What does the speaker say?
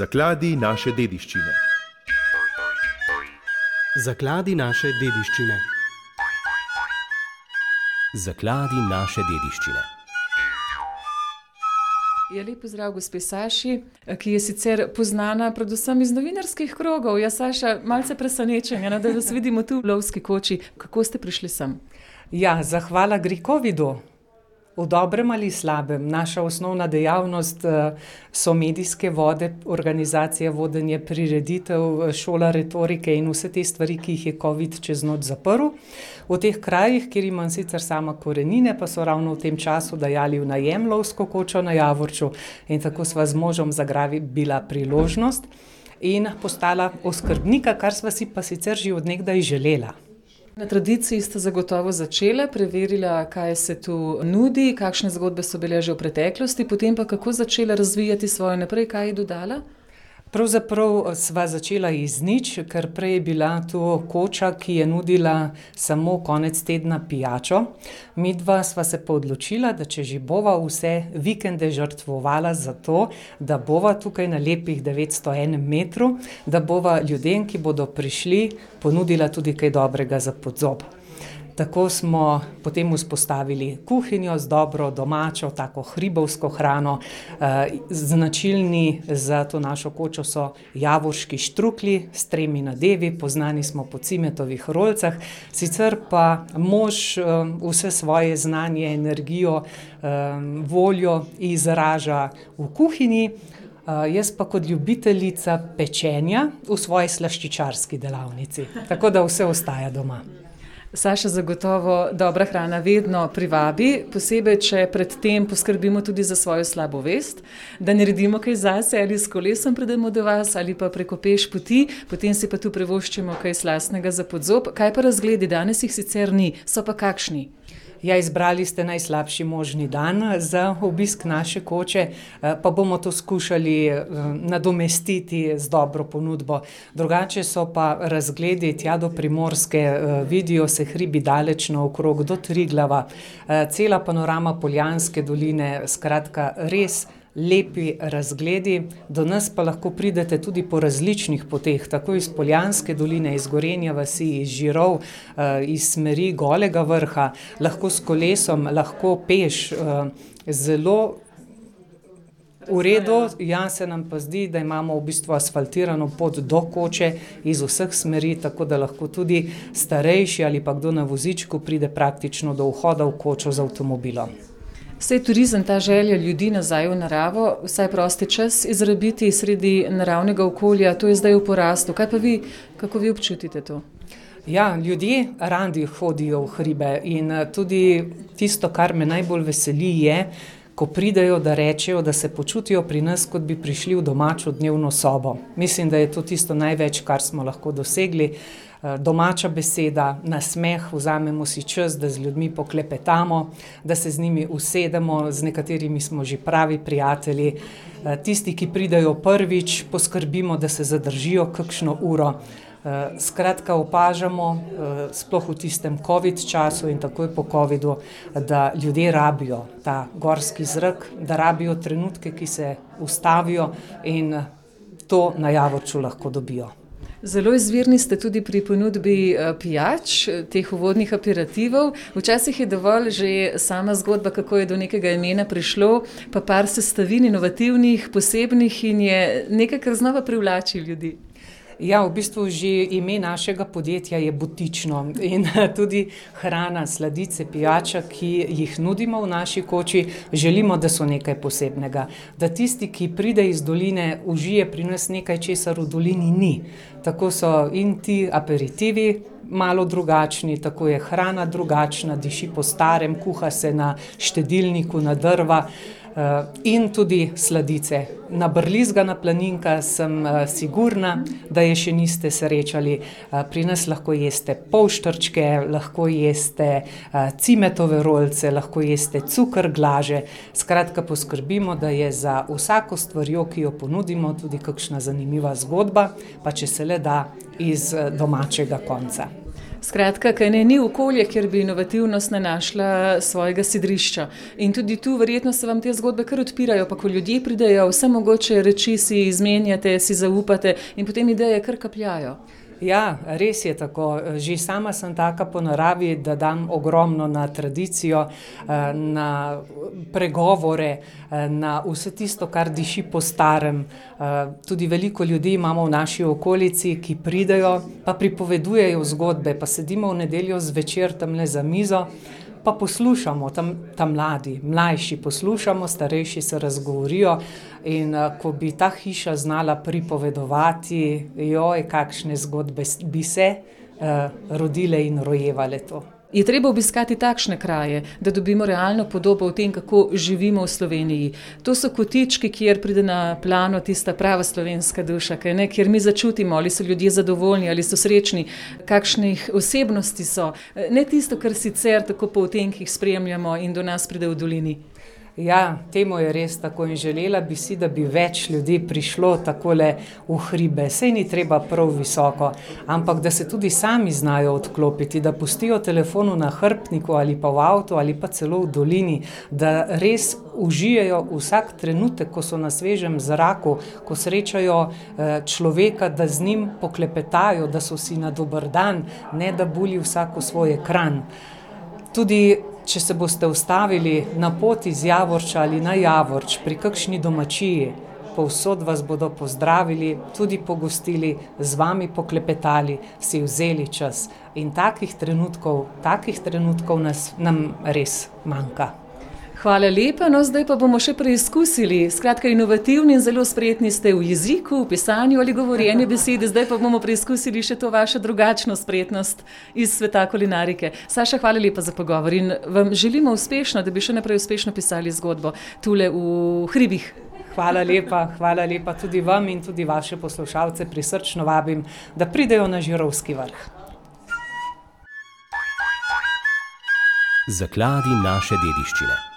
Zakladi naše dediščine. Zakladi naše dediščine. Zakladi naše dediščine. Je lep pozdrav gospe Saši, ki je sicer poznana predvsem iz novinarskih krogov. Ja, Saša, malce presenečenja, no, da vas vidimo tu v lovski koči. Kako ste prišli sem? Ja, zahvala gre covidu. V dobrem ali slabem. Naša osnovna dejavnost so medijske vode, organizacija vodenja prireditev, šola retorike in vse te stvari, ki jih je covid čez noč zaprl. V teh krajih, kjer imam sicer sama korenine, pa so ravno v tem času dajali v najem lovsko kočo na Javorču, in tako sva z možem zagrabila priložnost in postala oskrbnika, kar sva si pa sicer že od nekdaj želela. Na tradiciji ste zagotovo začeli, preverili, kaj se tu nudi, kakšne zgodbe so bile že v preteklosti, potem pa kako začeli razvijati svoje naprej, kaj ji dodala? Pravzaprav sva začela iz nič, ker prej je bila to koča, ki je nudila samo konec tedna pijačo. Midva sva se pa odločila, da če že bova vse vikende žrtvovala za to, da bova tukaj na lepih devetsto enem metru, da bova ljudem, ki bodo prišli, ponudila tudi kaj dobrega za pod zob. Tako smo potem vzpostavili kuhinjo z dobro domačo, tako hribovsko hrano. značilni za to našo kočo so javorški štruklji s tremi nadevi, poznani smo po cimetovih rolicah. Sicer pa mož, vse svoje znanje, energijo, voljo izraža v kuhinji, jaz pa kot ljubiteljica pečenja v svoji slaščičarski delavnici. Tako da vse ostaja doma. Saša, zagotovo dobra hrana vedno privabi, posebej če pred tem poskrbimo tudi za svojo slabo vest, da naredimo kaj zase, ali s kolesom pridemo do vas ali pa preko pešpoti, potem si pa tu privoščimo kaj slastnega za pod zob. Kaj pa razgledi, danes jih sicer ni, so pa kakšni? Ja, izbrali ste najslabši možni dan za obisk naše koče, pa bomo to skušali, nadomestiti z dobro ponudbo. Drugače so pa razgledi tja do Primorske, vidijo se hribi daleč naokrog, do Triglava, cela panorama Poljanske doline, skratka, res lepi razgledi. Do nas pa lahko pridete tudi po različnih poteh, tako iz Poljanske doline, iz Gorenje vasi, iz Žirov, iz smeri Golega Vrha, lahko s kolesom, lahko peš, zelo v redu, ja, se nam pa zdi, da imamo v bistvu asfaltirano pot do koče iz vseh smeri, tako da lahko tudi starejši ali pa kdo na vozičku pride praktično do vhoda v kočo z avtomobilom. Saj turizem, ta želja ljudi nazaj v naravo, vsaj prosti čas izrabiti sredi naravnega okolja, to je zdaj v porastu. Kaj pa vi, kako vi občutite to? Ja, ljudje radi hodijo v hribe in, tudi tisto, kar me najbolj veseli, je, ko pridejo, da rečejo, da se počutijo pri nas, kot bi prišli v domačo dnevno sobo. Mislim, da je to tisto največ, kar smo lahko dosegli. Domača beseda, nasmeh, vzamemo si čas, da z ljudmi poklepetamo, da se z njimi usedemo, z nekaterimi smo že pravi prijatelji. tisti, ki pridejo prvič, poskrbimo, da se zadržijo kakšno uro. skratka, opažamo, sploh v tistem covid času in takoj po covidu, da ljudje rabijo ta gorski zrak, da rabijo trenutke, ki se ustavijo, in to na Javorču lahko dobijo. Zelo izvirni ste tudi pri ponudbi, pijač, teh uvodnih aperitivov. Včasih je dovolj že sama zgodba, kako je do nekega imena prišlo, pa par sestavin, inovativnih, posebnih, in je nekaj, kar znova privlači ljudi. Ja, v bistvu že ime našega podjetja je butično in, tudi hrana, sladice, pijača, ki jih nudimo v naši koči, želimo, da so nekaj posebnega. Da tisti, ki pride iz doline, užije pri nas nekaj, česar v dolini ni. Tako so in ti aperitivi malo drugačni, tako je hrana drugačna, diši po starem, kuha se na štedilniku, na drva. In tudi sladice. Nabrizgana planinka, sem, sigurna, da je še niste srečali. pri nas lahko jeste polštrčke, lahko jeste, cimetove rolice, lahko jeste cukerglaže, skratka, poskrbimo, da je za vsako stvarjo, ki jo ponudimo, tudi kakšna zanimiva zgodba, pa če se le da iz, domačega konca. Skratka, kaj ne ni okolje, kjer bi inovativnost ne našla svojega sidrišča. In tudi tu verjetno se vam te zgodbe kar odpirajo, pa ko ljudje pridejo, vse mogoče reči si izmenjate, si zaupate in potem ideje kar kapljajo. Ja, res je tako. Že sama sem taka po naravi, da dam ogromno na tradicijo, eh, na pregovore, eh, na vse tisto, kar diši po starem. Eh, tudi veliko ljudi imamo v naši okolici, ki pridejo, pa pripovedujejo zgodbe, pa sedimo v nedeljo zvečer tam le za mizo pa poslušamo, tam, tam mladi, mlajši poslušamo, starejši se razgovorijo. In uh, ko bi ta hiša znala pripovedovati, joj, kakšne zgodbe bi se uh, rodile in rojevale to. Je treba obiskati takšne kraje, da dobimo realno podobo o tem, kako živimo v Sloveniji. To so kotički, kjer pride na plano tista prava slovenska duša, ne, kjer mi začutimo, ali so ljudje zadovoljni, ali so srečni, kakšnih osebnosti so. Ne tisto, kar sicer tako po utenkih spremljamo in do nas pride v dolini. Ja, temu je res tako in želela bi si, da bi več ljudi prišlo tako le v hribe. Sej ni treba prav visoko, ampak da se tudi sami znajo odklopiti, da pustijo telefonu na hrbtniku ali pa v avtu ali pa celo v dolini, da res užijajo vsak trenutek, ko so na svežem zraku, ko srečajo eh, človeka, da z njim poklepetajo, da so si na dober dan, ne da buli vsako svoj ekran. Tudi če se boste ustavili na poti iz Javorča ali na Javorč pri kakšni domačiji, povsod vas bodo pozdravili, tudi pogostili, z vami poklepetali, si vzeli čas. In takih trenutkov, takih trenutkov nas, nam res manjka. Hvala lepa, no zdaj pa bomo še preizkusili. Skratka, inovativni in zelo spretni ste v jeziku, v pisanju ali govorjenju besede, zdaj pa bomo preizkusili še to vašo drugačno spretnost iz sveta kulinarike. Saša, hvala lepa za pogovor in vam želimo uspešno, da bi še naprej uspešno pisali zgodbo tule v hribih. Hvala lepa, hvala lepa tudi vam in tudi vaše poslušalce prisrčno vabim, da pridejo na Žirovski vrh. Zakladi naše dediščine.